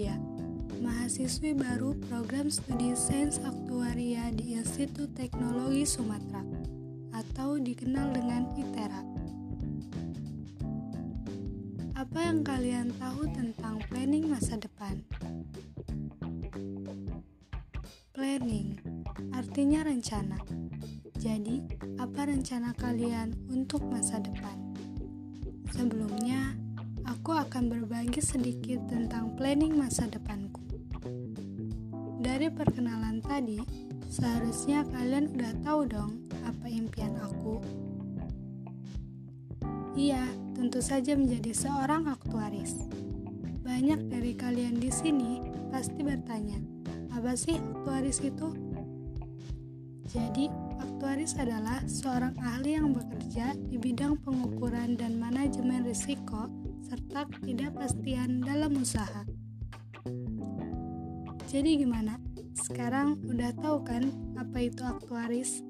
Nadia, mahasiswi baru program studi Sains Aktuaria di Institut Teknologi Sumatera atau dikenal dengan ITERA. Apa yang kalian tahu tentang planning masa depan? Planning artinya rencana. Jadi, apa rencana kalian untuk masa depan? Sebelumnya, aku akan berbagi sedikit tentang planning masa depanku. Dari perkenalan tadi, seharusnya kalian udah tahu dong apa impian aku. Iya, tentu saja menjadi seorang aktuaris. Banyak dari kalian di sini pasti bertanya, apa sih aktuaris itu? Jadi, aktuaris adalah seorang ahli yang bekerja di bidang pengukuran dan manajemen risiko serta ketidakpastian dalam usaha. Jadi gimana? Sekarang udah tahu kan apa itu aktuaris?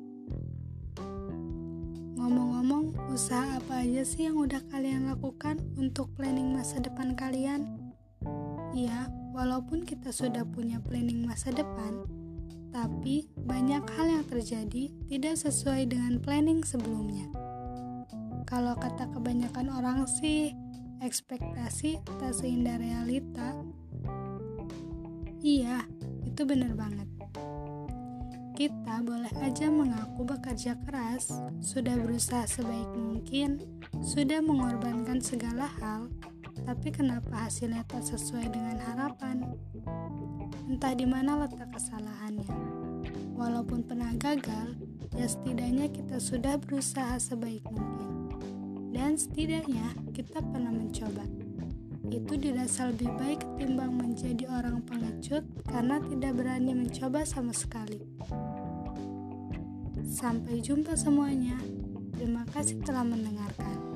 Ngomong-ngomong, usaha apa aja sih yang udah kalian lakukan untuk planning masa depan kalian? Iya, walaupun kita sudah punya planning masa depan, tapi banyak hal yang terjadi tidak sesuai dengan planning sebelumnya. Kalau kata kebanyakan orang sih, ekspektasi tak seindah realita. Iya, itu benar banget. Kita boleh aja mengaku bekerja keras, sudah berusaha sebaik mungkin, sudah mengorbankan segala hal, tapi kenapa hasilnya tak sesuai dengan harapan? Entah di mana letak kesalahannya. Walaupun pernah gagal, ya setidaknya kita sudah berusaha sebaik mungkin. Dan setidaknya kita pernah mencoba. Itu dirasa lebih baik ketimbang menjadi orang pengecut karena tidak berani mencoba sama sekali. Sampai jumpa semuanya. Terima kasih telah mendengarkan.